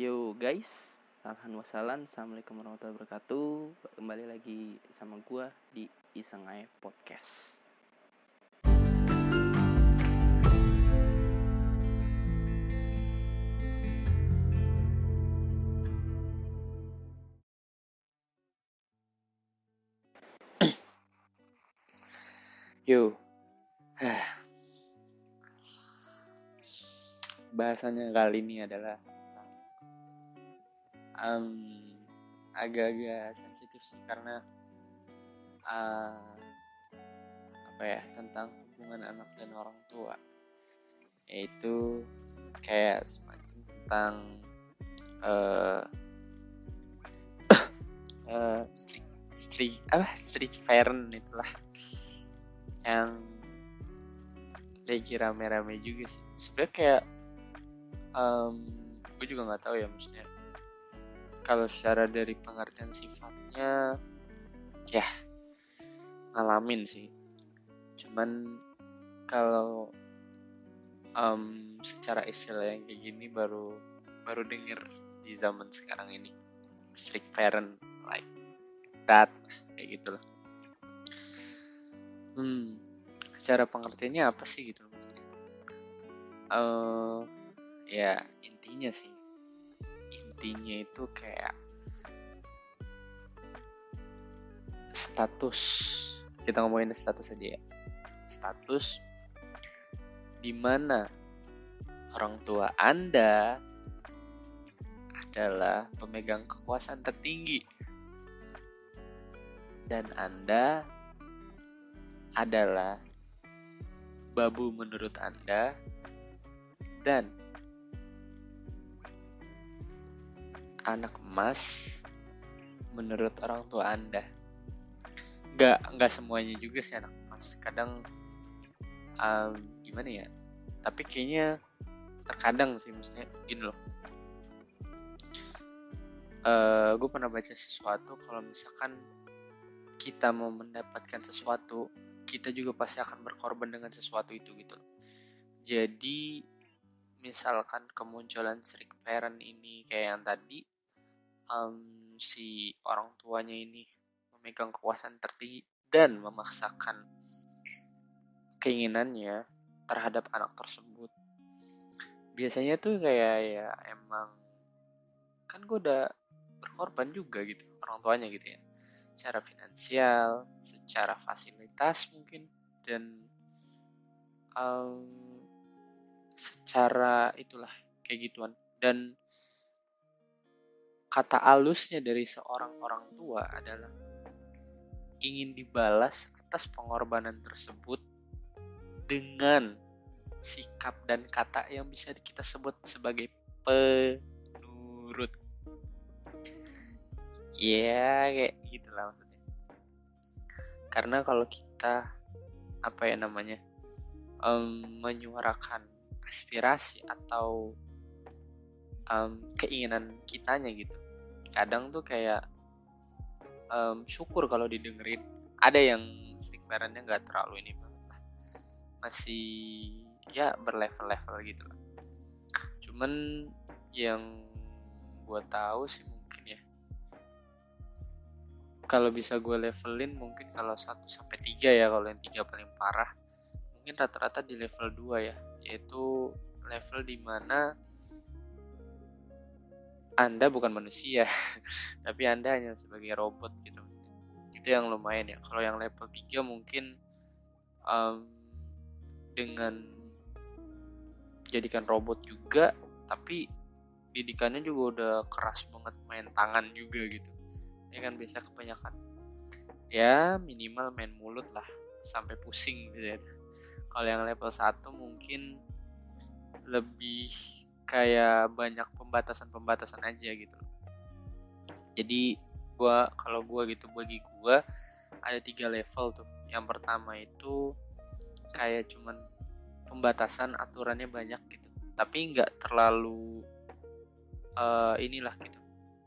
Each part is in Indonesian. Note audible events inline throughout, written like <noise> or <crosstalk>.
Yo guys, alhamdulillah assalamualaikum warahmatullahi wabarakatuh. Kembali lagi sama gua di Isengai Podcast. <coughs> Yo, <sighs> bahasannya kali ini adalah um, agak-agak sensitif sih karena uh, apa ya tentang hubungan anak dan orang tua. Yaitu kayak semacam tentang uh, uh, <coughs> street street apa street parent itulah yang lagi rame-rame juga sih. Sebenarnya kayak um, gue juga nggak tahu ya maksudnya kalau secara dari pengertian sifatnya ya ngalamin sih. Cuman kalau um, secara istilah yang kayak gini baru baru denger di zaman sekarang ini. Strict parent like that kayak gitu loh hmm secara pengertiannya apa sih gitu maksudnya? Uh, ya intinya sih intinya itu kayak status. Kita ngomongin status aja ya. Status di mana orang tua anda adalah pemegang kekuasaan tertinggi. Dan anda adalah babu menurut anda. Dan anak emas menurut orang tua anda? Nggak nggak semuanya juga sih anak emas. Kadang um, gimana ya? Tapi kayaknya terkadang sih maksudnya gini loh. Uh, gue pernah baca sesuatu kalau misalkan kita mau mendapatkan sesuatu kita juga pasti akan berkorban dengan sesuatu itu gitu. Jadi misalkan kemunculan strict parent ini kayak yang tadi um, si orang tuanya ini memegang kekuasaan tertinggi dan memaksakan keinginannya terhadap anak tersebut. Biasanya tuh kayak ya emang kan gue udah berkorban juga gitu orang tuanya gitu ya. Secara finansial secara fasilitas mungkin dan um, secara itulah kayak gituan. Dan kata alusnya dari seorang orang tua adalah ingin dibalas atas pengorbanan tersebut dengan sikap dan kata yang bisa kita sebut sebagai penurut. Ya kayak gitulah maksudnya. Karena kalau kita apa ya namanya um, menyuarakan aspirasi atau um, keinginan kitanya gitu. Kadang tuh kayak um, syukur kalau didengerin. Ada yang strict parentnya nggak terlalu ini banget lah. Masih ya berlevel-level gitu lah. Cuman yang gue tahu sih mungkin ya kalau bisa gue levelin mungkin kalau 1 sampai 3 ya kalau yang tiga paling parah mungkin rata-rata di level 2 ya yaitu level di mana anda bukan manusia <laughs> tapi anda hanya sebagai robot gitu. Itu yang lumayan ya. Kalau yang level 3 mungkin um, dengan jadikan robot juga tapi didikannya juga udah keras banget main tangan juga gitu. Ya kan biasa kebanyakan. Ya minimal main mulut lah sampai pusing gitu ya kalau yang level 1 mungkin lebih kayak banyak pembatasan-pembatasan aja gitu. Jadi gua kalau gua gitu bagi gua ada tiga level tuh. Yang pertama itu kayak cuman pembatasan aturannya banyak gitu. Tapi nggak terlalu uh, inilah gitu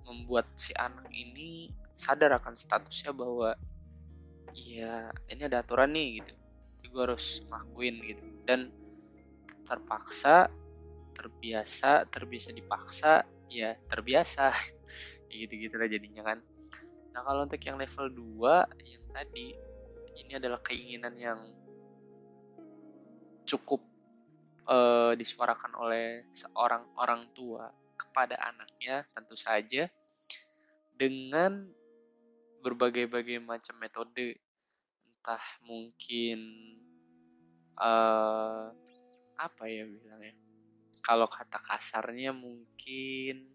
membuat si anak ini sadar akan statusnya bahwa ya ini ada aturan nih gitu gue harus ngakuin gitu. Dan terpaksa terbiasa terbiasa dipaksa ya terbiasa. <laughs> Gitu-gitu lah jadinya kan. Nah kalau untuk yang level 2 yang tadi ini adalah keinginan yang cukup uh, disuarakan oleh seorang orang tua kepada anaknya tentu saja dengan berbagai-bagai macam metode entah mungkin uh, apa ya bilangnya? Kalau kata kasarnya mungkin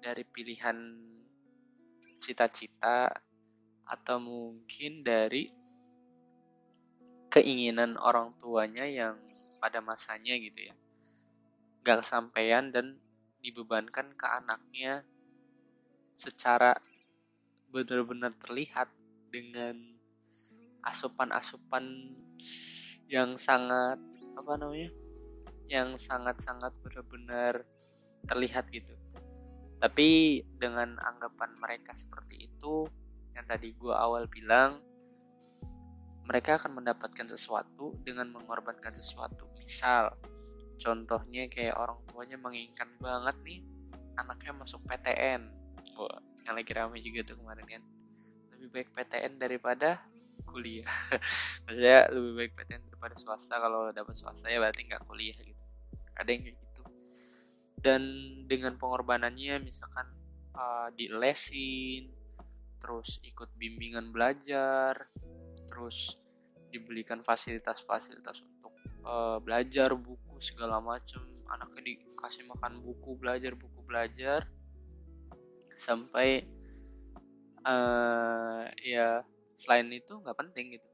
dari pilihan cita-cita atau mungkin dari keinginan orang tuanya yang pada masanya gitu ya. Gak kesampaian dan dibebankan ke anaknya secara benar-benar terlihat dengan asupan-asupan yang sangat apa namanya yang sangat-sangat benar-benar terlihat gitu. Tapi dengan anggapan mereka seperti itu yang tadi gue awal bilang mereka akan mendapatkan sesuatu dengan mengorbankan sesuatu. Misal contohnya kayak orang tuanya menginginkan banget nih anaknya masuk PTN Wah, yang lagi rame juga tuh kemarin kan. Lebih baik PTN daripada kuliah. <laughs> Maksudnya lebih baik PTN daripada swasta. Kalau dapat swasta ya berarti nggak kuliah gitu. Ada yang kayak gitu. Dan dengan pengorbanannya misalkan uh, di lesin terus ikut bimbingan belajar terus dibelikan fasilitas-fasilitas untuk uh, belajar buku segala macam anaknya dikasih makan buku belajar buku belajar. Sampai uh, ya selain itu nggak penting gitu.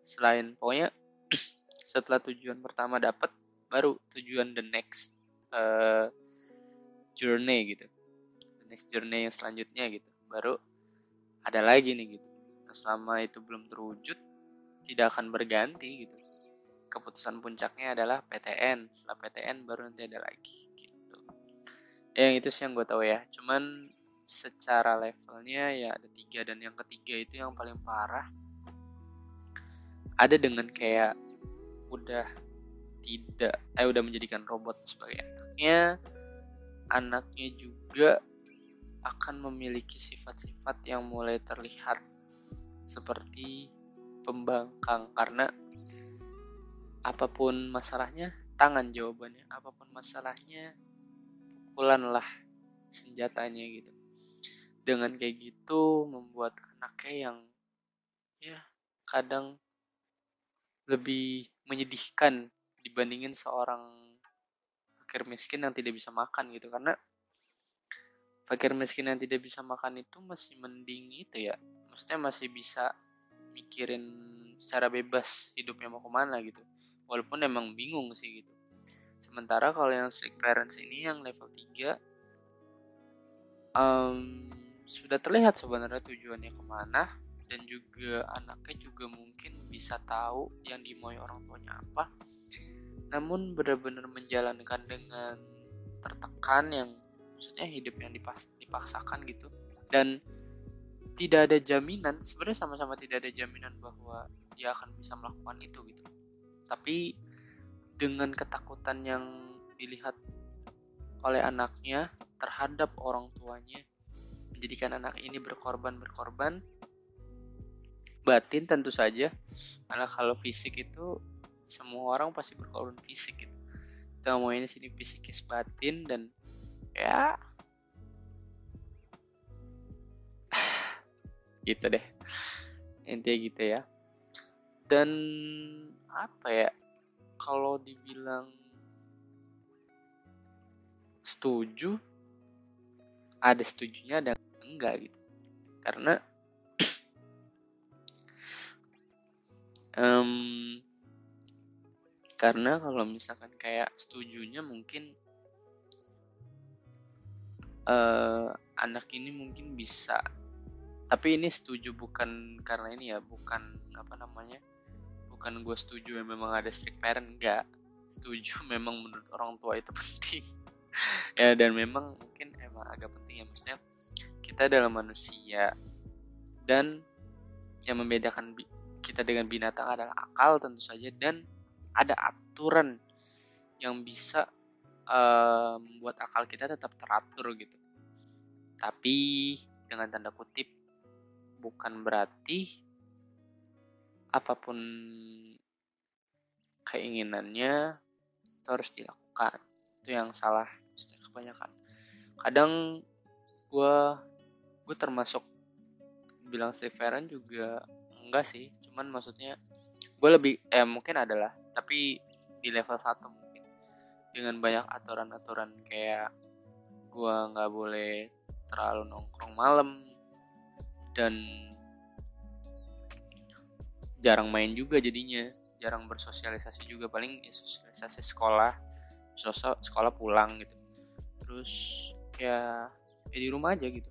Selain pokoknya <clears throat> setelah tujuan pertama dapat baru tujuan the next uh, journey gitu. The next journey yang selanjutnya gitu. Baru ada lagi nih gitu. Selama itu belum terwujud tidak akan berganti gitu. Keputusan puncaknya adalah PTN setelah PTN baru nanti ada lagi gitu. Ya, yang itu sih yang gue tahu ya. Cuman secara levelnya ya ada tiga dan yang ketiga itu yang paling parah. Ada dengan kayak udah tidak eh udah menjadikan robot sebagai anaknya. Anaknya juga akan memiliki sifat-sifat yang mulai terlihat seperti pembangkang karena apa pun masalahnya tangan jawabannya apa pun masalahnya pukulanlah senjatanya gitu dengan kayak gitu membuat anaknya yang ya kadang lebih menyedihkan dibandingin seorang fakir miskin yang tidak bisa makan gitu. Karena fakir miskin yang tidak bisa makan itu masih mending itu ya. Maksudnya masih bisa mikirin secara bebas hidupnya mau ke mana gitu. Walaupun emang bingung sih gitu. Sementara kalau yang strict parents ini yang level 3 um, sudah terlihat sebenarnya tujuannya ke mana dan juga anaknya juga mungkin bisa tahu yang dimauin orang tuanya apa. Namun benar-benar menjalankan dengan tertekan yang maksudnya hidup yang dipas dipaksakan gitu. Dan tidak ada jaminan sebenarnya sama-sama tidak ada jaminan bahwa dia akan bisa melakukan itu gitu. Tapi dengan ketakutan yang dilihat oleh anaknya terhadap orang tuanya menjadikan anak ini berkorban berkorban batin tentu saja karena kalau fisik itu semua orang pasti berkorban fisik gitu. Kita ini sini fisikis batin dan ya <sighs> gitu deh. Intinya gitu ya. Dan apa ya kalau dibilang setuju ada setujunya ada enggak gitu. Karena <clears throat> um, karena kalau misalkan kayak setujunya mungkin uh, anak ini mungkin bisa. Tapi ini setuju bukan karena ini ya bukan apa namanya bukan gue setuju yang memang ada strict parent enggak. Setuju <laughs> memang menurut orang tua itu penting. <laughs> Ya dan memang mungkin emang agak penting ya maksudnya kita adalah manusia. Dan yang membedakan kita dengan binatang adalah akal tentu saja dan ada aturan yang bisa uh, membuat akal kita tetap teratur gitu. Tapi dengan tanda kutip bukan berarti apa pun keinginannya itu harus dilakukan. Itu yang salah kebanyakan. Kadang gue gue termasuk bilang Steven juga enggak sih. Cuman maksudnya gue lebih eh mungkin adalah tapi di level satu mungkin. Dengan banyak aturan-aturan kayak gue nggak boleh terlalu nongkrong malam. Dan jarang main juga jadinya. Jarang bersosialisasi juga. Paling ya sosialisasi sekolah. Sosok sekolah pulang gitu. Terus ya ya di rumah aja gitu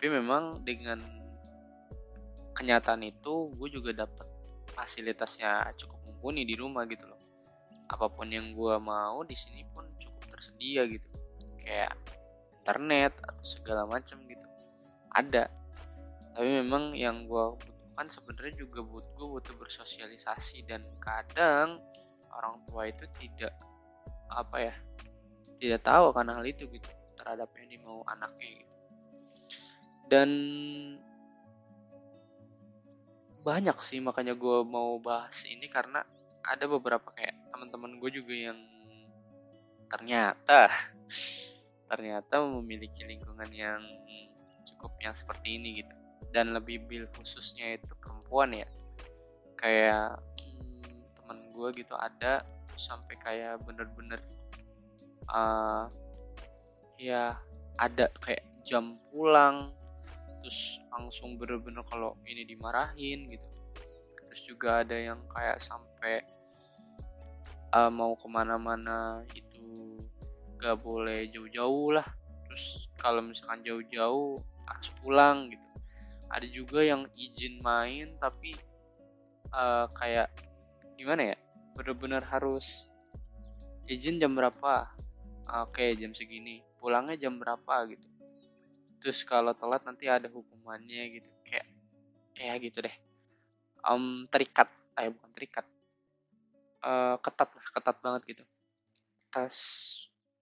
tapi memang dengan kenyataan itu gue juga dapat fasilitasnya cukup mumpuni di rumah gitu loh. Apa pun yang gue mau di sini pun cukup tersedia gitu. Kayak internet atau segala macam gitu. Ada. Tapi memang yang gue butuhkan sebenarnya juga buat gue butuh bersosialisasi dan kadang orang tua itu tidak apa ya tidak tahu akan hal itu gitu terhadap yang dimau anaknya gitu dan banyak sih makanya gue mau bahas ini karena ada beberapa kayak teman-teman gue juga yang ternyata <laughs> ternyata memiliki lingkungan yang cukup yang seperti ini gitu. Dan lebih bil khususnya itu perempuan ya. Kayak hmm, teman gue gitu ada sampai kayak bener-bener uh, ya ada kayak jam pulang terus langsung bener-bener kalau ini dimarahin gitu. Terus juga ada yang kayak sampai uh, mau ke mana-mana itu gak boleh jauh-jauh lah. Terus kalau misalkan jauh-jauh harus pulang gitu. Ada juga yang izin main tapi uh, kayak gimana ya bener-bener harus izin jam berapa? Oke jam segini. Pulangnya jam berapa gitu terus kalau telat nanti ada hukumannya gitu kayak kayak gitu deh. Um, terikat eh bukan terikat. Uh, ketat lah ketat banget gitu. Atas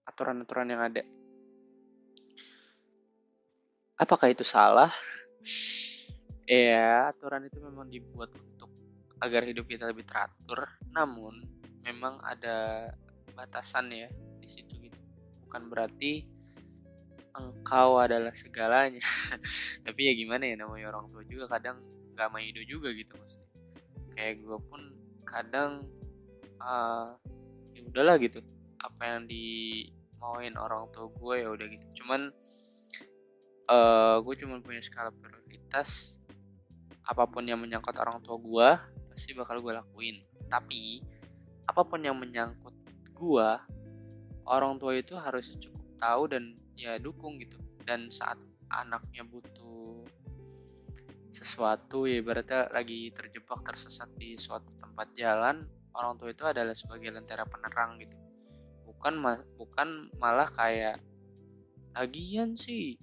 aturan-aturan yang ada. Apakah itu salah? <laughs> Ya aturan itu memang dibuat untuk agar hidup kita lebih teratur. Namun memang ada batasan ya di situ gitu. Bukan berarti engkau adalah segalanya. <laughs> Tapi ya gimana ya namanya orang tua juga kadang gak main hidup juga gitu mas. Kayak gue pun kadang uh, ya udahlah gitu. Apa yang dimauin orang tua gue ya udah gitu. Cuman uh, eh, gue cuma punya skala prioritas apa pun yang menyangkut orang tua gue pasti bakal gue lakuin. Tapi apa pun yang menyangkut gue orang tua itu harus cukup tahu dan ya dukung gitu. Dan saat anaknya butuh sesuatu ya berarti lagi terjebak tersesat di suatu tempat jalan orang tua itu adalah sebagai lentera penerang gitu. Bukan ma bukan malah kayak lagian sih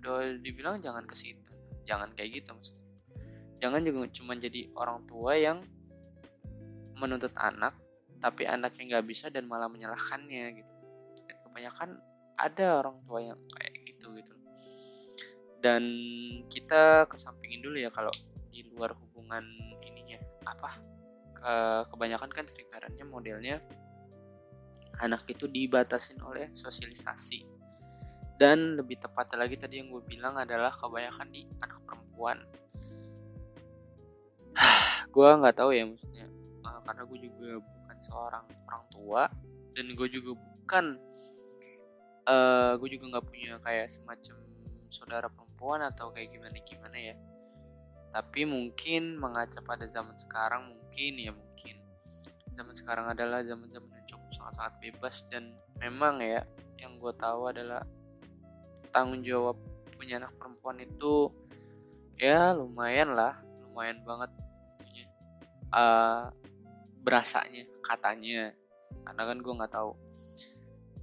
udah dibilang jangan ke situ. Jangan kayak gitu maksudnya. Jangan juga cuma jadi orang tua yang menuntut anak tapi anaknya nggak bisa dan malah menyalahkannya gitu. Dan kebanyakan ada orang tua yang kayak gitu gitu. Dan kita kesampingin dulu ya kalau di luar hubungan ininya. Apa? Ke, kebanyakan kan striperannya modelnya anak itu dibatasin oleh sosialisasi. Dan lebih tepatnya lagi tadi yang gue bilang adalah kebanyakan di anak perempuan. <sighs> Gue nggak tahu ya maksudnya. Uh, karena gue juga bukan seorang orang tua dan gue juga bukan uh, gue juga nggak punya kayak semacam saudara perempuan atau kayak gimana gimana ya. Tapi mungkin mengaca pada zaman sekarang mungkin ya mungkin. Zaman sekarang adalah zaman zaman yang cukup sangat sangat bebas dan memang ya yang gue tahu adalah tanggung jawab punya anak perempuan itu ya lumayan lah lumayan banget tentunya uh, berasanya katanya. Karena kan gue nggak tahu.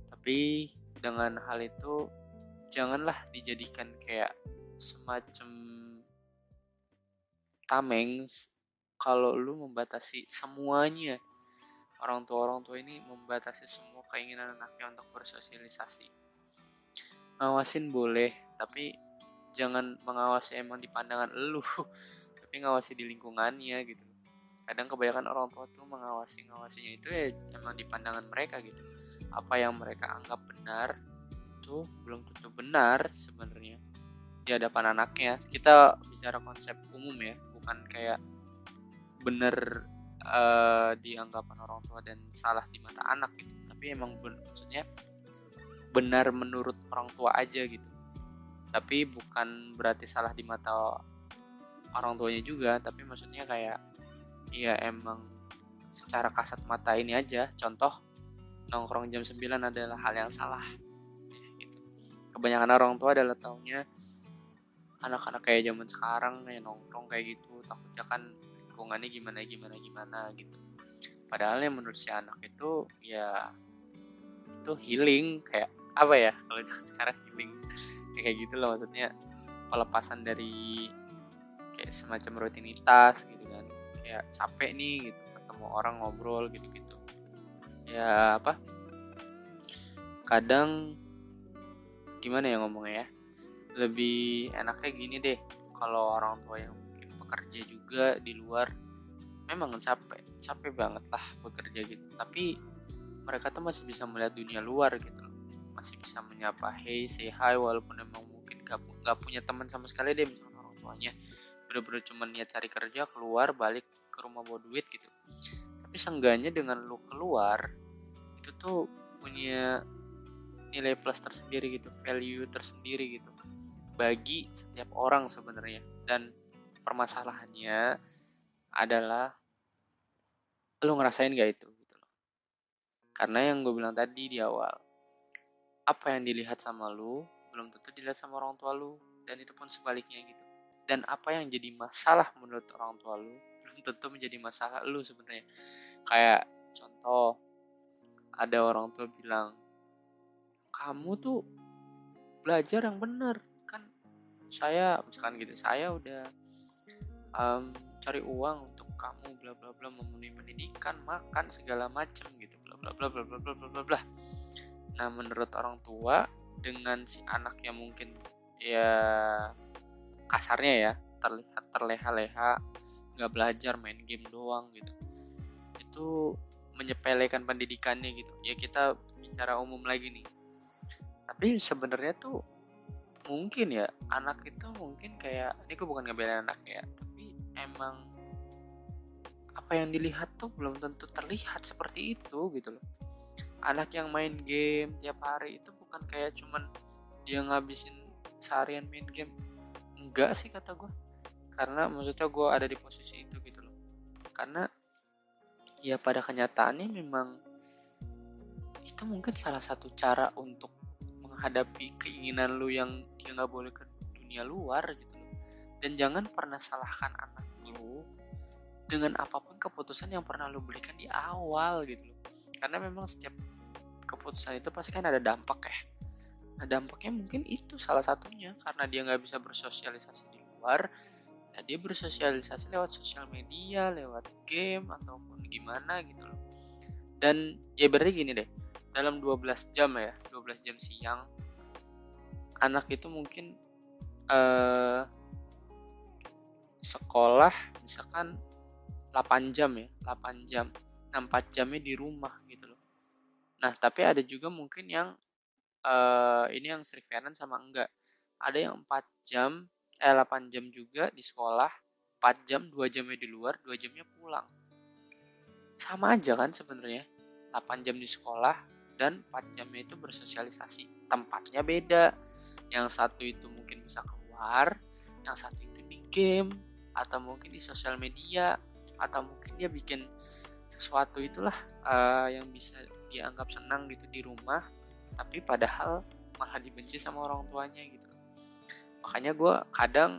Tapi dengan hal itu janganlah dijadikan kayak semacam tameng kalau lu membatasi semuanya. Orang tua orang tua ini membatasi semua keinginan anaknya untuk bersosialisasi. Ngawasin boleh tapi jangan mengawasi emang di pandangan elu <laughs> tapi ngawasi di lingkungannya gitu. Kadang kebanyakan orang tua tuh mengawasi ngawasinya itu ya emang di pandangan mereka gitu apa yang mereka anggap benar itu belum tentu benar sebenarnya. Di hadapan anaknya. Kita bicara konsep umum ya bukan kayak benar uh, di anggapan orang tua dan salah di mata anak gitu. Tapi emang ben maksudnya benar menurut orang tua aja gitu. Tapi bukan berarti salah di mata orang tuanya juga tapi maksudnya kayak ya emang secara kasat mata ini aja. Contoh nongkrong jam 9 adalah hal yang salah. Ya, gitu. kebanyakan orang tua adalah taunya anak-anak kayak zaman sekarang kayak nongkrong kayak gitu takutnya kan lingkungannya gimana gimana gimana gitu. Padahal yang menurut si anak itu ya itu healing kayak apa ya kalau <laughs> sekarang healing kayak gitu loh maksudnya pelepasan dari kayak semacam rutinitas gitu kan. Kayak capek nih gitu ketemu orang ngobrol gitu gitu ya apa? Kadang gimana ya ngomongnya ya? Lebih enaknya gini deh kalau orang tua yang mungkin bekerja juga di luar memang capek capek banget lah bekerja gitu. Tapi mereka tuh masih bisa melihat dunia luar gitu. Masih bisa menyapa hey say hi walaupun emang mungkin gak, gak punya teman sama sekali deh misalnya orang tuanya. Bener-bener cuma niat cari kerja keluar balik ke rumah bawa duit gitu. Tapi seenggaknya dengan lu keluar itu tuh punya nilai plus tersendiri gitu value tersendiri gitu bagi setiap orang sebenarnya. Dan permasalahannya adalah lu ngerasain gak itu gitu loh? Karena yang gue bilang tadi di awal apa yang dilihat sama lu belum tentu dilihat sama orang tua lu dan itu pun sebaliknya gitu. Dan apa yang jadi masalah menurut orang tua lu belum tentu menjadi masalah lu sebenarnya. Kayak contoh ada orang tua bilang kamu tuh belajar yang benar. Kan saya misalkan gitu saya udah um, cari uang untuk kamu bla bla bla memenuhi pendidikan makan segala macem gitu bla bla bla bla bla bla bla bla. Nah, menurut orang tua dengan si anak yang mungkin ya kasarnya ya terlihat terleha-leha nggak belajar main game doang gitu itu menyepelekan pendidikannya gitu. Ya kita bicara umum lagi nih. Tapi sebenarnya tuh mungkin ya anak itu mungkin kayak ini gue bukan ngebelain anak ya tapi emang apa yang dilihat tuh belum tentu terlihat seperti itu gitu loh. Anak yang main game tiap hari itu bukan kayak cuman dia ngabisin seharian main game. Enggak sih kata gue karena maksudnya gue ada di posisi itu gitu loh. Karena ya pada kenyataannya memang itu mungkin salah satu cara untuk menghadapi keinginan lu yang dia nggak boleh ke dunia luar gitu loh. Dan jangan pernah salahkan anak lu dengan apa pun keputusan yang pernah lu berikan di awal gitu loh. Karena memang setiap keputusan itu pasti kan ada dampak ya. Nah dampaknya mungkin itu salah satunya karena dia nggak bisa bersosialisasi di luar nah dia bersosialisasi lewat sosial media lewat game ataupun gimana gitu loh dan ya berarti gini deh dalam 12 jam ya 12 jam siang anak itu mungkin uh, sekolah misalkan 8 jam ya 8 jam 4 jamnya di rumah gitu loh Nah, tapi ada juga mungkin yang uh, ini yang strict sama enggak. Ada yang 4 jam, eh 8 jam juga di sekolah, 4 jam, 2 jamnya di luar, 2 jamnya pulang. Sama aja kan sebenarnya. 8 jam di sekolah dan 4 jamnya itu bersosialisasi. Tempatnya beda. Yang satu itu mungkin bisa keluar, yang satu itu di game atau mungkin di sosial media atau mungkin dia bikin sesuatu itulah uh, yang bisa dianggap senang gitu di rumah tapi padahal malah dibenci sama orang tuanya gitu makanya gue kadang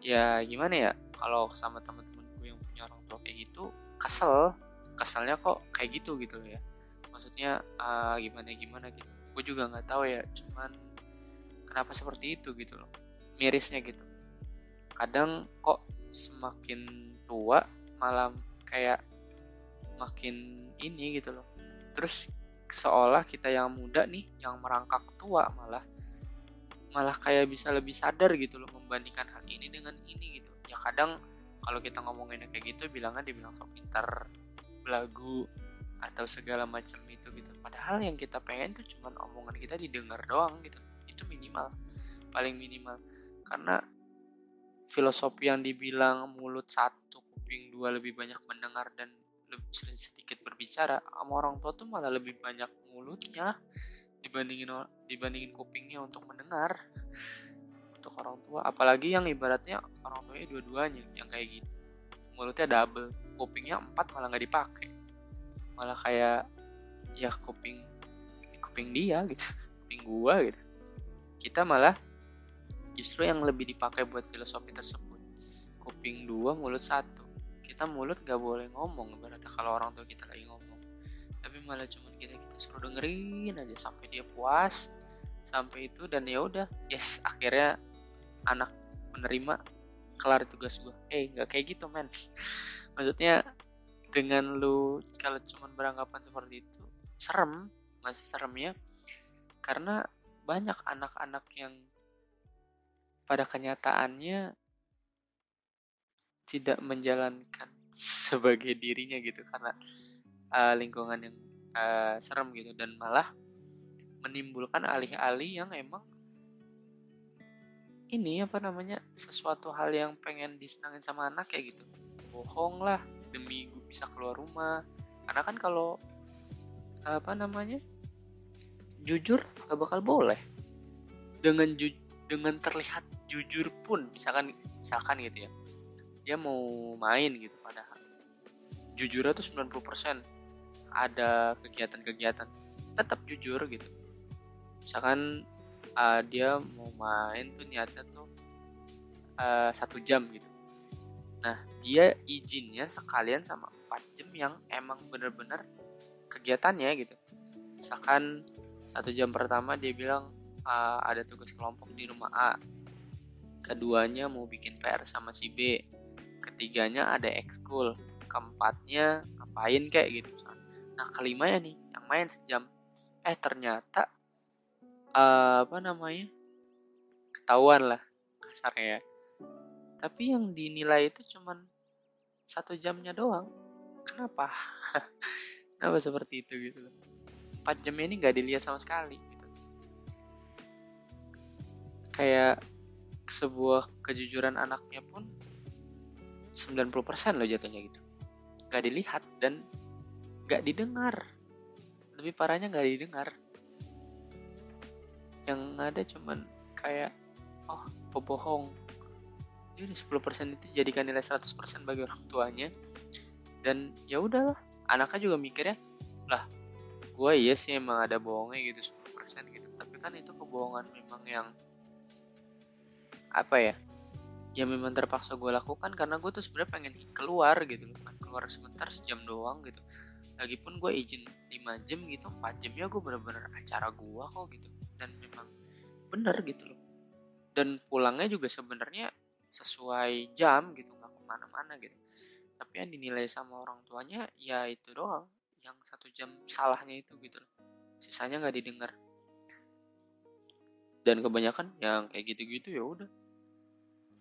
ya gimana ya kalau sama teman-teman gue yang punya orang tua kayak gitu kesel. Keselnya kok kayak gitu gitu ya. Maksudnya uh, gimana gimana gitu. Gue juga nggak tahu ya cuman kenapa seperti itu gitu loh. Mirisnya gitu. Kadang kok semakin tua malam kayak makin ini gitu loh. Terus seolah kita yang muda nih yang merangkak tua malah malah kayak bisa lebih sadar gitu loh membandingkan hal ini dengan ini gitu. Ya kadang kalau kita ngomongin kayak gitu bilangnya dibilang sok pintar belagu atau segala macam itu gitu. Padahal yang kita pengen tuh cuman omongan kita didengar doang gitu. Itu minimal paling minimal. Karena filosofi yang dibilang mulut satu kuping dua lebih banyak mendengar dan lebih sedikit berbicara sama orang tua tuh malah lebih banyak mulutnya dibandingin dibandingin kupingnya untuk mendengar <laughs> untuk orang tua. Apalagi yang ibaratnya orang tuanya dua-duanya yang kayak gitu. Mulutnya double kupingnya empat malah nggak dipakai. Malah kayak ya kuping kuping dia gitu <laughs> kuping gua gitu. Kita malah justru yang lebih dipakai buat filosofi tersebut. Kuping dua mulut satu. Kita mulut gak boleh ngomong berarti kalau orang tua kita lagi ngomong. Tapi malah cuma kita kita suruh dengerin aja sampai dia puas sampai itu dan ya udah yes akhirnya anak menerima kelar tugas gue eh nggak kayak gitu mens. <laughs> Maksudnya dengan lu kalau cuma beranggapan seperti itu serem masih serem ya. Karena banyak anak-anak yang pada kenyataannya tidak menjalankan <laughs> sebagai dirinya gitu. Karena uh, lingkungan yang uh, serem gitu. Dan malah menimbulkan alih-alih yang emang ini apa namanya sesuatu hal yang pengen disenangin sama anak kayak gitu. Bohong lah demi gue bisa keluar rumah. Karena kan kalau apa namanya jujur gak bakal boleh. Dengan ju dengan terlihat jujur pun misalkan misalkan gitu ya dia mau main gitu padahal. Jujurnya tuh 90% ada kegiatan-kegiatan tetap jujur gitu. Misalkan uh, dia mau main tuh niatnya tuh uh, satu jam gitu. Nah dia izinnya sekalian sama empat jam yang emang bener-bener kegiatannya gitu. Misalkan satu jam pertama dia bilang uh, ada tugas kelompok di rumah A. Keduanya mau bikin PR sama si B. Ketiganya ada ekskul. Keempatnya ngapain kayak gitu. Nah kelimanya nih yang main sejam. Eh ternyata uh, apa namanya? Ketahuan lah kasarnya ya. tapi yang dinilai itu cuman satu jamnya doang. Kenapa? <laughs> Kenapa seperti itu gitu empat jam ini nggak dilihat sama sekali gitu. Kayak sebuah kejujuran anaknya pun 90% loh jatuhnya gitu. Gak dilihat dan gak didengar. Lebih parahnya gak didengar. Yang ada cuman kayak oh pebohong ini 10% itu jadikan nilai 100% bagi orang tuanya. Dan ya udahlah anaknya juga mikirnya lah gue iya sih emang ada bohongnya gitu 10% gitu. Tapi kan itu kebohongan memang yang apa ya ya memang terpaksa gue lakukan karena gue tuh sebenarnya pengen keluar gitu kan keluar sebentar sejam doang gitu lagipun gue izin 5 jam gitu 4 jam ya gue bener-bener acara gue kok gitu. Dan memang bener gitu loh. Dan pulangnya juga sebenarnya sesuai jam gitu nggak ke mana-mana gitu. Tapi yang dinilai sama orang tuanya ya itu doang. Yang satu jam salahnya itu gitu loh. Sisanya nggak didengar. Dan kebanyakan yang kayak gitu-gitu ya udah.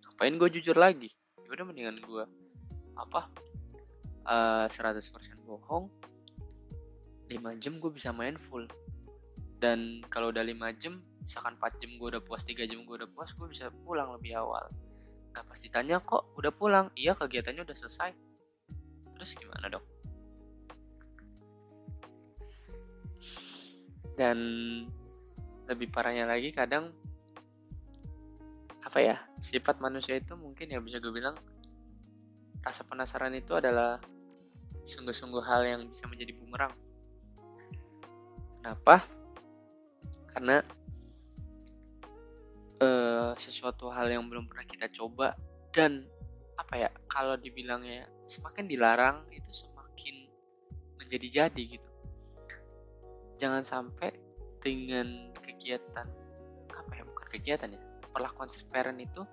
Ngapain gue jujur lagi? Ya udah mendingan gue apa uh, eh, 100% bohong 5 jam gue bisa main full. Dan kalau udah 5 jam misalkan 4 jam gue udah puas 3 jam gue udah puas gue bisa pulang lebih awal. Nah pasti tanya kok udah pulang? Iya kegiatannya udah selesai. Terus gimana dong? Dan lebih parahnya lagi kadang apa ya sifat manusia itu mungkin ya bisa gue bilang rasa penasaran itu adalah sungguh-sungguh hal yang bisa menjadi bumerang kenapa? Karena uh, sesuatu hal yang belum pernah kita coba dan apa ya kalau dibilangnya semakin dilarang itu semakin menjadi jadi gitu. Jangan sampai dengan kegiatan apa ya bukan kegiatan ya perlakuan strict parent itu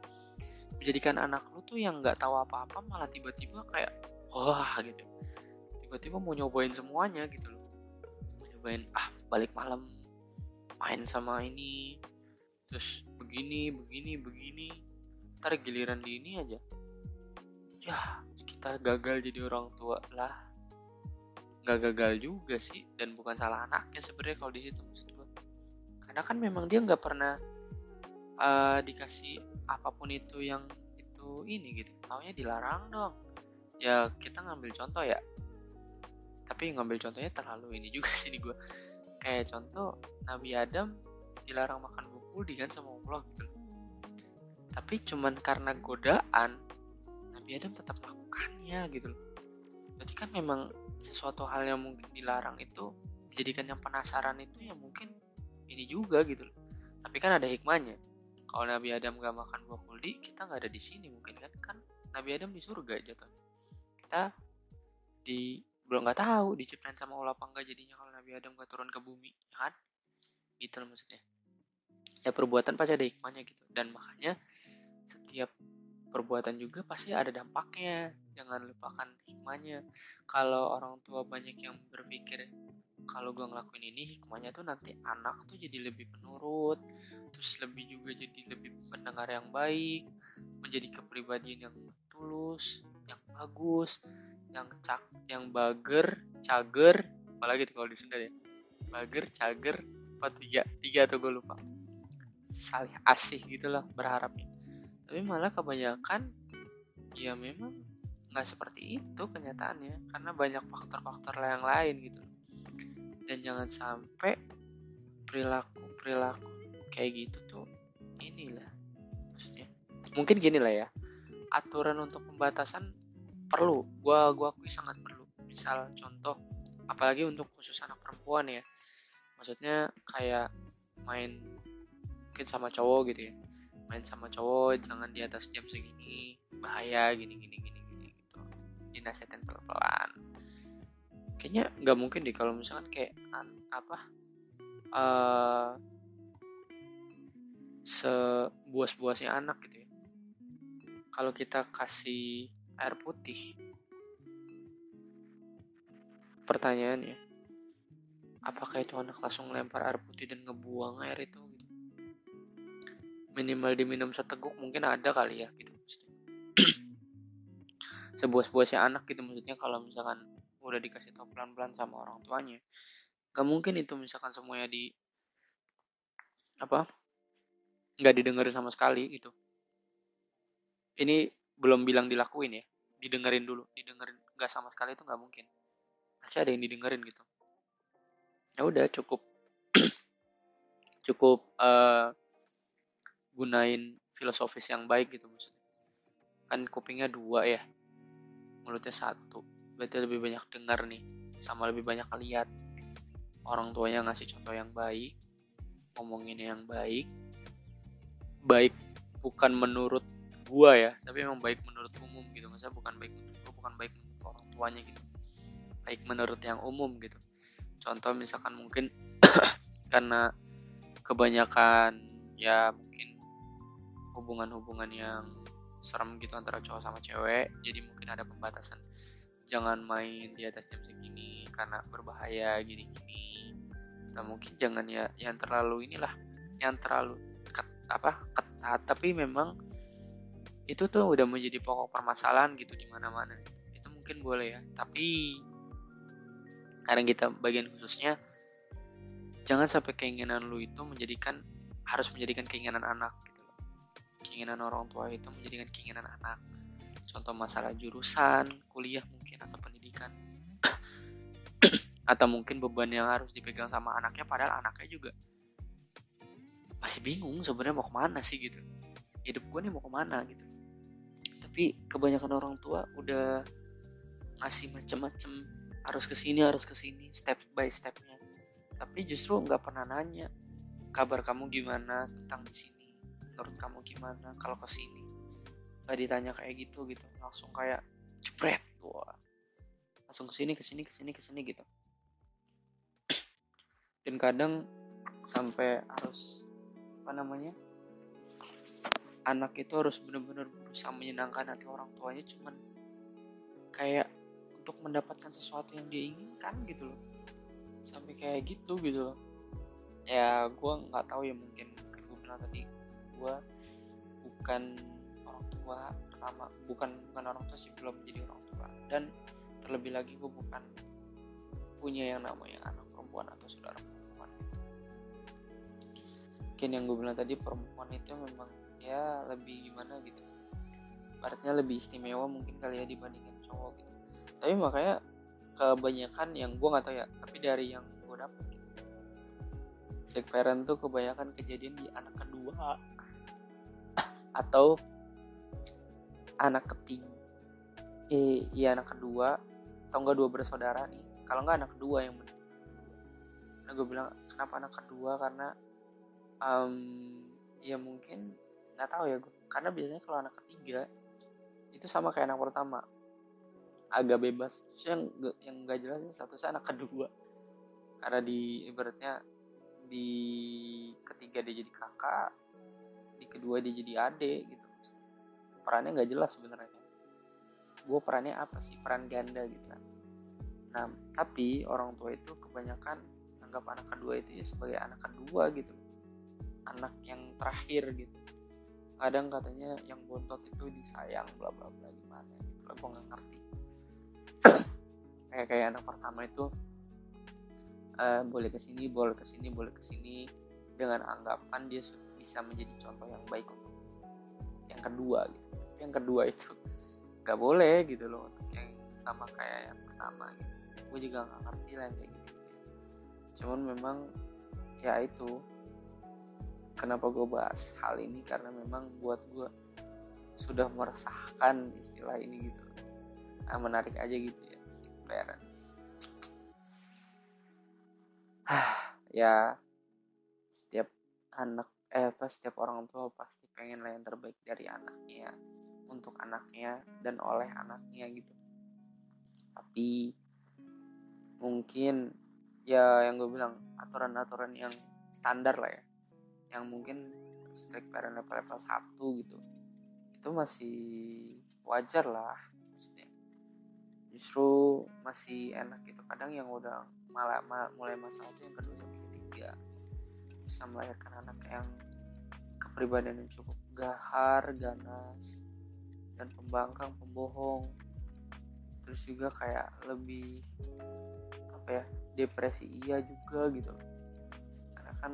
menjadikan anak lu tuh yang nggak tahu apa-apa malah tiba-tiba kayak wah gitu. Tiba-tiba mau nyobain semuanya gitu loh. Mau nyobain ah balik malam main sama ini terus begini begini begini. Ntar giliran di ini aja. Ya kita gagal jadi orang tua lah. Nggak gagal juga sih dan bukan salah anaknya sebenarnya kalau di situ maksud gue karena kan memang dia nggak pernah uh, dikasih apa pun itu yang itu ini gitu. Taunya dilarang dong. Ya kita ngambil contoh ya. Tapi ngambil contohnya terlalu ini juga <laughs> sih di gue kayak contoh Nabi Adam dilarang makan di kan sama Allah gitu tapi cuman karena godaan Nabi Adam tetap melakukannya gitu loh. Berarti kan memang sesuatu hal yang mungkin dilarang itu menjadikan yang penasaran itu ya mungkin ini juga gitu loh. Tapi kan ada hikmahnya. Kalau Nabi Adam gak makan buah kuldi kita nggak ada di sini mungkin kan? Kan Nabi Adam di surga jatuhnya. Kita di belum nggak tahu diciptain sama Allah apa enggak jadinya kalau Nabi Adam gak turun ke bumi ya kan? Gitu loh maksudnya. Ya perbuatan pasti ada hikmahnya gitu. Dan makanya setiap perbuatan juga pasti ada dampaknya. Jangan lupakan hikmahnya. Kalau orang tua banyak yang berpikir kalau gue ngelakuin ini hikmahnya tuh nanti anak tuh jadi lebih penurut terus lebih juga jadi lebih pendengar yang baik menjadi kepribadian yang tulus yang bagus yang cak yang bager cager apalagi tuh kalau di Sunda ya bager cager apa tiga tiga tuh gue lupa. Saling asih gitu loh berharapnya. Tapi malah kebanyakan ya memang nggak seperti itu kenyataannya. Karena banyak faktor-faktor yang lain gitu. Dan jangan sampai perilaku perilaku kayak gitu tuh inilah maksudnya. Mungkin gini lah ya aturan untuk pembatasan perlu. Gua gua akui sangat perlu. Misal contoh apalagi untuk khusus anak perempuan ya. Maksudnya kayak main mungkin sama cowok gitu ya. Main sama cowok jangan di atas jam segini bahaya gini gini gini gini gitu. Dinasihatin pelan pelan kayaknya nggak mungkin deh kalau misalkan kayak an, apa uh, sebuas-buasnya anak gitu ya. Kalau kita kasih air putih. Pertanyaannya apakah itu anak langsung lempar air putih dan ngebuang air itu minimal diminum seteguk mungkin ada kali ya gitu <clears throat> sebuah-sebuahnya anak gitu maksudnya kalau misalkan udah dikasih tau pelan-pelan sama orang tuanya gak mungkin itu misalkan semuanya di apa nggak didengerin sama sekali gitu. Ini belum bilang dilakuin ya. Didengerin dulu didengerin. Nggak sama sekali itu nggak mungkin. Pasti ada yang didengerin gitu. Ya udah cukup. <clears throat> Cukup uh, gunain filosofis yang baik gitu maksudnya. Kan kupingnya dua ya. Mulutnya satu. Berarti lebih banyak dengar nih. Sama lebih banyak lihat. Orang tuanya ngasih contoh yang baik. Ngomongin yang baik. Baik bukan menurut gua ya tapi emang baik menurut umum gitu. Masa bukan baik menurut gua bukan baik menurut orang tuanya gitu. Baik menurut yang umum gitu. Contoh misalkan mungkin <clears throat> karena kebanyakan ya mungkin hubungan-hubungan yang serem gitu antara cowok sama cewek jadi mungkin ada pembatasan. Jangan main di atas jam segini karena berbahaya gini-gini. Atau mungkin jangan ya yang terlalu inilah yang terlalu ket, apa ketat. Tapi memang itu tuh udah menjadi pokok permasalahan gitu di mana-mana. Itu mungkin boleh ya tapi karena kita bagian khususnya jangan sampai keinginan lu itu menjadikan harus menjadikan keinginan anak keinginan orang tua itu menjadikan keinginan anak. Contoh masalah jurusan kuliah mungkin atau pendidikan. Atau mungkin beban yang harus dipegang sama anaknya padahal anaknya juga masih bingung sebenarnya mau ke mana sih gitu. Hidup gue nih mau ke mana gitu tapi kebanyakan orang tua udah ngasih macem-macem harus ke sini harus ke sini step by stepnya. Tapi justru nggak pernah nanya kabar kamu gimana tentang di sini? Menurut kamu gimana? Kalau ke sini nggak ditanya kayak gitu gitu. Langsung kayak jepret wah. Langsung ke sini ke sini ke sini ke sini gitu. <clears throat> Dan kadang sampai harus apa namanya anak itu harus benar-benar berusaha menyenangkan hati orang tuanya cuman kayak untuk mendapatkan sesuatu yang dia inginkan gitu loh. Sampai kayak gitu gitu loh. Ya gue nggak tahu ya mungkin mungkin gue bilang tadi gue bukan orang tua pertama bukan bukan orang tua sih belum jadi orang tua. Dan terlebih lagi gue bukan punya yang namanya anak perempuan atau saudara perempuan. Mungkin yang gue bilang tadi perempuan itu memang ya lebih gimana gitu. Artinya lebih istimewa mungkin kali ya dibandingin cowok gitu. Tapi makanya kebanyakan yang gue nggak tahu ya tapi dari yang gue dapet gitu. Sick parent tuh kebanyakan kejadian di anak kedua <coughs> atau anak ketiga eh, iya anak kedua atau enggak dua bersaudara nih. Kalau enggak anak kedua yang benar nah gue bilang kenapa anak kedua? Karena um, ya mungkin nggak tahu ya gue karena biasanya kalau anak ketiga itu sama kayak anak pertama. Agak bebas. Terus yang yang nggak jelas ini statusnya anak kedua. Karena di ibaratnya di ketiga dia jadi kakak di kedua dia jadi adik gitu. Perannya nggak jelas sebenarnya. Gue perannya apa sih? Peran ganda gitu kan. Nah tapi orang tua itu kebanyakan anggap anak kedua itu ya sebagai anak kedua gitu. Anak yang terakhir gitu kadang katanya yang bontot itu disayang bla bla bla gimana gitu. Lah gue nggak ngerti. <coughs> Kayak kayak anak pertama itu uh, boleh ke sini boleh ke sini boleh ke sini dengan anggapan dia bisa menjadi contoh yang baik untuk yang kedua gitu. Yang kedua itu <laughs> nggak boleh gitu loh untuk yang sama kayak yang pertama gitu. Gue juga nggak ngerti lah kayak gitu, gitu. Cuman memang ya itu kenapa gue bahas hal ini? Karena memang buat gue sudah meresahkan istilah ini gitu. Nah, menarik aja gitu ya si parents. <sighs> Ya setiap anak eh apa setiap orang tua pasti pengen lah yang terbaik dari anaknya untuk anaknya dan oleh anaknya gitu. Tapi mungkin ya yang gue bilang aturan-aturan yang standar lah ya yang mungkin strict parent level level satu gitu. Itu masih wajar lah maksudnya. Justru masih enak gitu. Kadang yang udah malah mal, mulai masalah itu yang kedua sampai ketiga. Bisa melahirkan anak yang kepribadian yang cukup gahar ganas dan pembangkang pembohong. Terus juga kayak lebih apa ya depresi iya juga gitu. Karena kan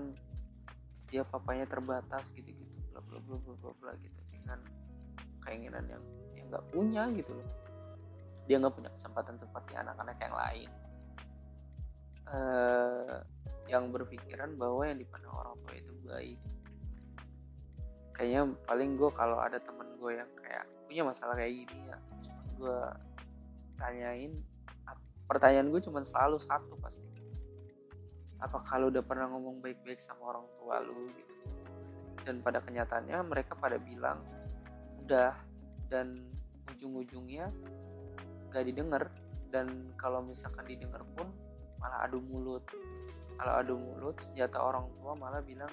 dia papanya terbatas gitu-gitu bla bla bla bla bla bla gitu dengan keinginan yang yang nggak punya gitu loh. Dia nggak punya kesempatan seperti anak-anak yang lain. Uh, yang berpikiran bahwa yang dipandang orang tua itu baik. Kayaknya paling gue kalau ada temen gue yang kayak punya masalah kayak gini ya cuma gue tanyain pertanyaan gue cuma selalu satu pasti apa kalau udah pernah ngomong baik-baik sama orang tua lu gitu? Dan pada kenyataannya mereka pada bilang udah. Dan ujung-ujungnya gak didengar. Dan kalau misalkan didengar pun malah adu mulut. Kalau adu mulut senjata orang tua malah bilang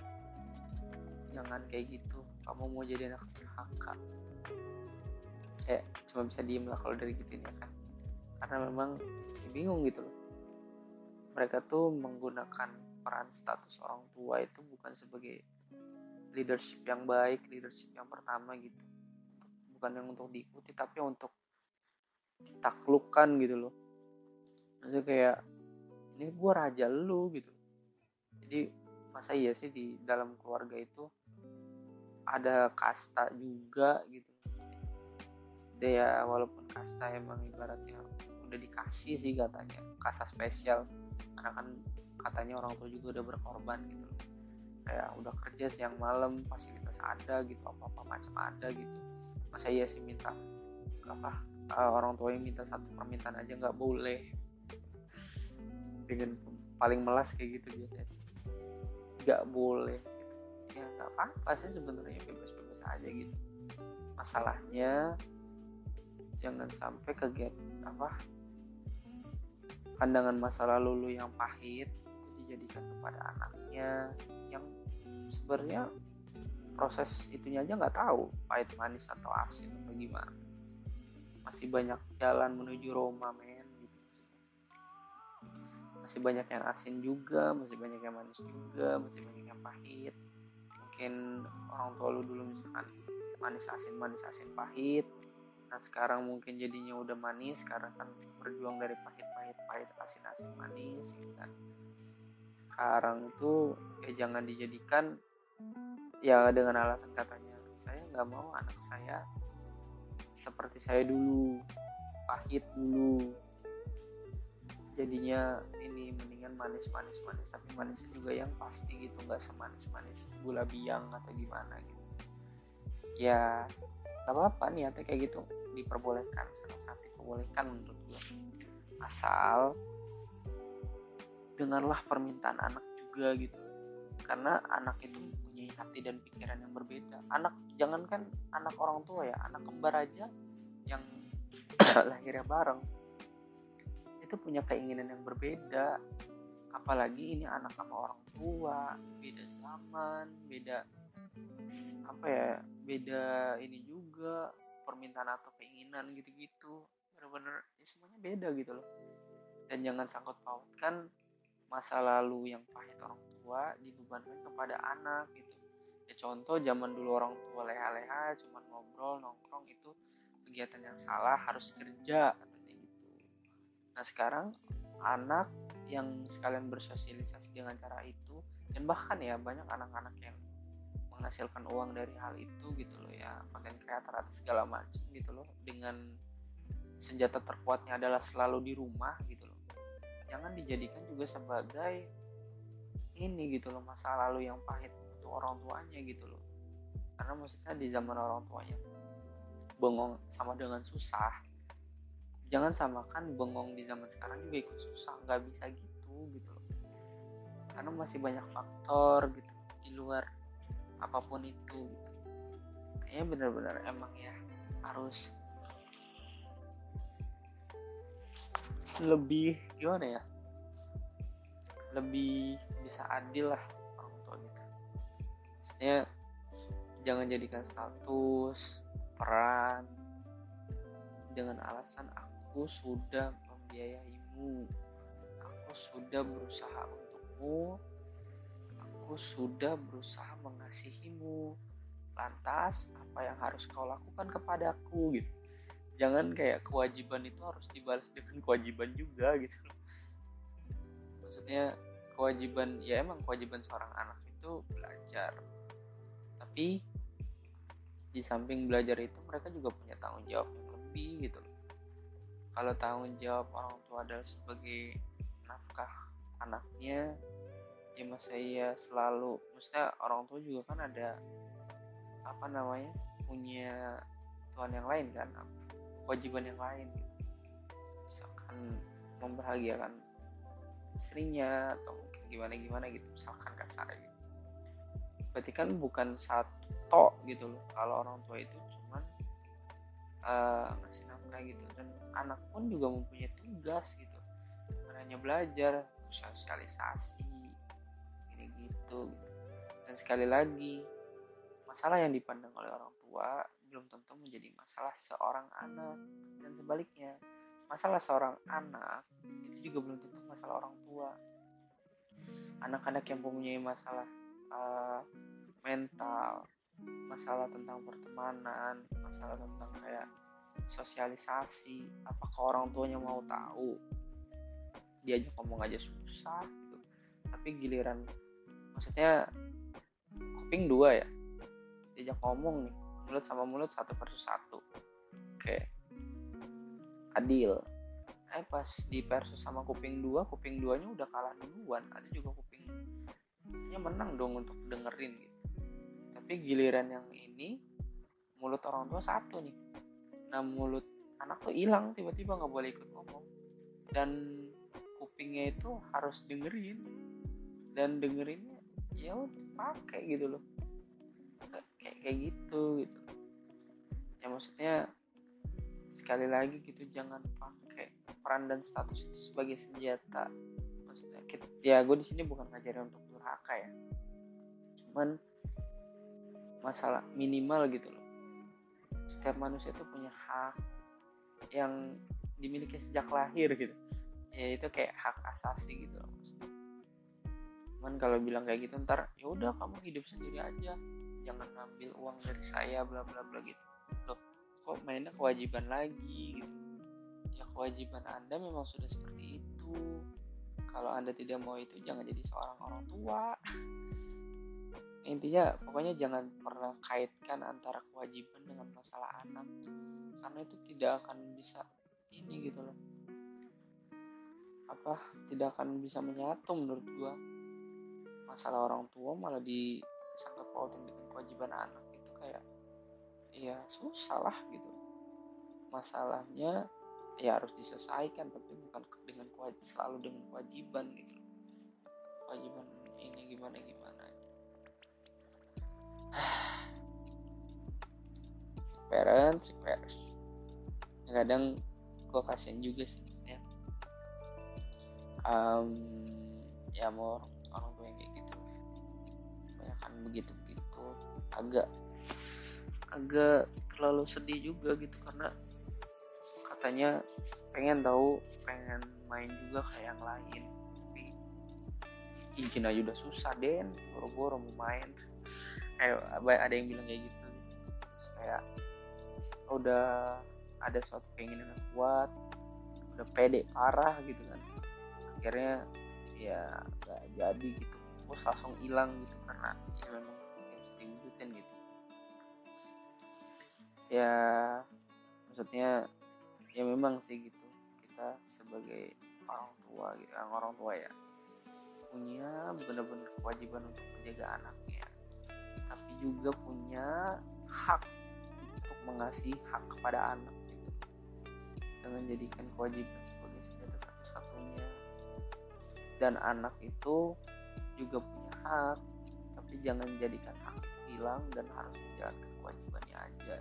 jangan kayak gitu. Kamu mau jadi anak durhaka eh cuma bisa diem lah kalau dari gitu ya kan. Karena memang ya bingung gitu loh mereka tuh menggunakan peran status orang tua itu bukan sebagai leadership yang baik, leadership yang pertama gitu. Bukan yang untuk diikuti tapi untuk ditaklukkan gitu loh. Maksudnya kayak ini gue raja lu gitu. Jadi masa iya sih di dalam keluarga itu ada kasta juga gitu. Dia walaupun kasta emang ibaratnya udah dikasih sih katanya kasta spesial karena kan katanya orang tua juga udah berkorban gitu. Loh kayak udah kerja siang malam fasilitas ada gitu apa apa macam ada gitu. Masa iya sih minta apa uh, orang tua yang minta satu permintaan aja nggak boleh. Dengan paling melas kayak gitu biasanya nggak boleh gitu. ya nggak apa-apa sih sebenarnya bebas-bebas aja gitu. Masalahnya jangan sampai kegiatan apa pandangan masa lalu lu yang pahit itu dijadikan kepada anaknya yang sebenarnya proses itunya aja nggak tahu pahit manis atau asin atau gimana. Masih banyak jalan menuju Roma men masih banyak yang asin juga masih banyak yang manis juga masih banyak yang pahit. Mungkin orang tua lu dulu misalkan manis asin manis asin pahit nah sekarang mungkin jadinya udah manis karena kan berjuang dari pahit pahit pahit asin asin manis gitu kan. Sekarang tuh ya jangan dijadikan ya dengan alasan katanya saya nggak mau anak saya seperti saya dulu pahit dulu. Jadinya ini mendingan manis manis manis tapi manisnya juga yang pasti gitu nggak semanis manis gula biang atau gimana gitu ya nggak apa-apa niatnya kayak gitu. Diperbolehkan sangat sangat diperbolehkan menurut gue asal dengarlah permintaan anak juga gitu. Karena anak itu mempunyai hati dan pikiran yang berbeda. Anak jangankan anak orang tua ya anak kembar aja yang <coughs> lahirnya bareng itu punya keinginan yang berbeda. Apalagi ini anak sama orang tua beda zaman beda apa ya beda ini juga permintaan atau keinginan gitu-gitu. Bener-bener ya semuanya beda gitu loh. Dan jangan sangkut pautkan masa lalu yang pahit orang tua dibebankan kepada anak gitu. Ya contoh zaman dulu orang tua leha-leha cuman ngobrol nongkrong itu kegiatan yang salah harus kerja Nah sekarang anak yang sekalian bersosialisasi dengan cara itu dan bahkan ya banyak anak-anak yang menghasilkan uang dari hal itu gitu loh ya. Konten kreator atau segala macam gitu loh. Dengan senjata terkuatnya adalah selalu di rumah gitu loh. Jangan dijadikan juga sebagai ini gitu loh masa lalu yang pahit untuk orang tuanya gitu loh. Karena maksudnya di zaman orang tuanya bengong sama dengan susah jangan samakan bengong di zaman sekarang juga ikut susah nggak bisa gitu gitu loh. Karena masih banyak faktor gitu di luar apa pun itu kayaknya benar-benar emang ya harus lebih gimana ya lebih bisa adil lah orang tua gitu maksudnya jangan jadikan status peran dengan alasan Aku sudah membiayaimu. Aku sudah berusaha untukmu. Aku sudah berusaha mengasihimu. Lantas, apa yang harus kau lakukan kepadaku gitu. Jangan kayak kewajiban itu harus dibalas dengan kewajiban juga <laughs> gitu. Maksudnya kewajiban ya emang kewajiban seorang anak itu belajar. Tapi di samping belajar itu mereka juga punya tanggung jawab yang lebih gitu kalau tanggung jawab orang tua adalah sebagai nafkah anaknya ya masa iya selalu maksudnya orang tua juga kan ada apa namanya punya tuan yang lain kan kewajiban yang lain gitu. Misalkan membahagiakan istrinya atau mungkin gimana gimana gitu misalkan kasar gitu. Berarti kan bukan satu gitu loh kalau orang tua itu cuman uh, ngasih nafkah gitu. Dan anak pun juga mempunyai tugas gitu. Hanya belajar sosialisasi gitu. Dan sekali lagi masalah yang dipandang oleh orang tua belum tentu menjadi masalah seorang anak. Dan sebaliknya masalah seorang anak itu juga belum tentu masalah orang tua. Anak-anak yang mempunyai masalah uh, mental masalah tentang pertemanan masalah tentang kayak sosialisasi apakah orang tuanya mau tahu? Diajak ngomong aja susah gitu. Tapi giliran maksudnya kuping dua ya? Diajak ngomong nih mulut sama mulut satu versus satu. Oke. Adil. Eh pas di versus sama kuping dua kuping duanya udah kalah duluan. Ada juga kupingnya menang dong untuk dengerin gitu. Tapi giliran yang ini mulut orang tua satu nih. Nah mulut anak tuh hilang tiba-tiba nggak boleh ikut ngomong. Dan kupingnya itu harus dengerin. Dan dengerinnya ya pakai gitu loh. Kayak kayak gitu gitu. Ya maksudnya sekali lagi gitu jangan pakai peran dan status itu sebagai senjata. Maksudnya kita, ya gue di sini bukan ngajarin untuk durhaka ya. Cuman masalah minimal gitu loh. Setiap manusia itu punya hak yang dimiliki sejak lahir gitu. Ya itu kayak hak asasi gitu loh maksudnya cuman kalau bilang kayak gitu ntar ya udah kamu hidup sendiri aja. Jangan ngambil uang dari saya bla bla bla gitu. Loh kok mainnya kewajiban lagi gitu? Ya kewajiban anda memang sudah seperti itu. Kalau anda tidak mau itu jangan jadi seorang orang tua. Intinya pokoknya jangan pernah kaitkan antara kewajiban dengan masalah anak. Karena itu tidak akan bisa ini gitu loh. Apa tidak akan bisa menyatu menurut gua masalah orang tua malah disangkut pautin dengan kewajiban anak itu kayak ya susah lah gitu. Masalahnya ya harus diselesaikan tapi bukan dengan kewajiban selalu dengan kewajiban gitu. Kewajiban ini gimana gimana <sighs> parents parents kadang gue kasihan juga sih maksudnya. Um, ya mau begitu begitu. Agak agak terlalu sedih juga gitu karena katanya pengen tahu pengen main juga kayak yang lain. Tapi izin aja udah susah den. Boro-boro mau main. Kayak ada yang bilang kayak gitu, gitu. Kayak udah ada suatu keinginan yang kuat udah pede parah gitu kan. Akhirnya ya gak jadi gitu bos langsung hilang gitu karena ya memang yang diwujudin gitu. Ya maksudnya ya memang sih gitu. Kita sebagai orang tua gitu orang orang tua ya punya benar-benar kewajiban untuk menjaga anaknya. Tapi juga punya hak untuk mengasih hak kepada anak gitu. Jangan jadikan kewajiban sebagai senjata satu-satunya. Dan anak itu juga punya hak tapi jangan jadikan hak hilang dan harus menjalankan kewajibannya aja.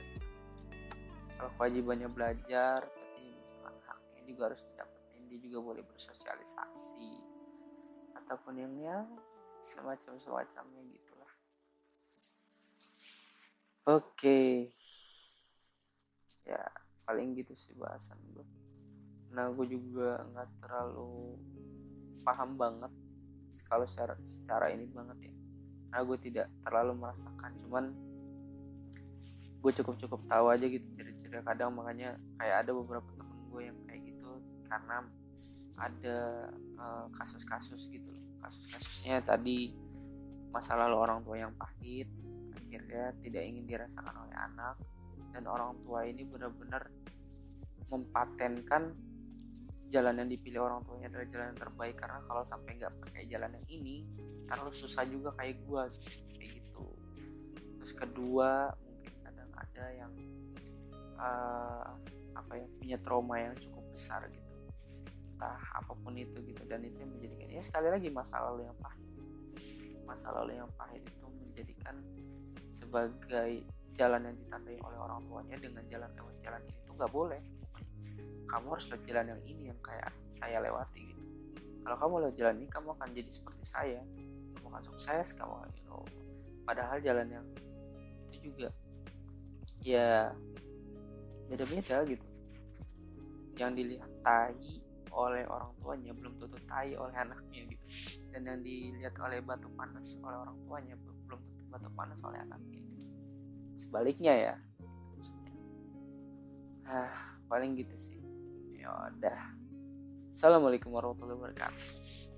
Kalau kewajibannya belajar berarti misalkan haknya juga harus didapetin dia juga boleh bersosialisasi. Ataupun yang ya semacam semacamnya gitulah. Oke. Ya paling gitu sih bahasan gue nah gue juga nggak terlalu paham banget kalau secara secara ini banget ya. Nah gue tidak terlalu merasakan cuman gue cukup cukup tahu aja gitu ciri-ciri kadang makanya kayak ada beberapa temen gue yang kayak gitu karena ada kasus kasus-kasus gitu kasus-kasusnya tadi masa lalu orang tua yang pahit akhirnya tidak ingin dirasakan oleh anak dan orang tua ini benar-benar mempatenkan jalan yang dipilih orang tuanya adalah jalan yang terbaik. Karena kalau sampai nggak pakai jalan yang ini terlalu susah juga kayak gue kayak gitu. Terus kedua mungkin kadang ada yang uh, apa ya punya trauma yang cukup besar gitu. Entah apa pun itu gitu. Dan itu yang menjadikan ya sekali lagi masa lalu yang pahit. Masa lalu yang pahit itu menjadikan sebagai jalan yang ditandai oleh orang tuanya dengan jalan lewat jalan ini itu nggak boleh kamu harus lewat jalan yang ini yang kayak saya lewati gitu. Kalau kamu lewat jalan ini kamu akan jadi seperti saya. Kamu akan sukses kamu you know. Padahal jalan yang itu juga ya beda-beda gitu. Yang dilihat tai oleh orang tuanya belum tentu tai oleh anaknya gitu. Dan yang dilihat oleh batu panas oleh orang tuanya belum tentu batu panas oleh anaknya gitu. sebaliknya ya. Ah paling gitu sih ya udah assalamualaikum warahmatullahi wabarakatuh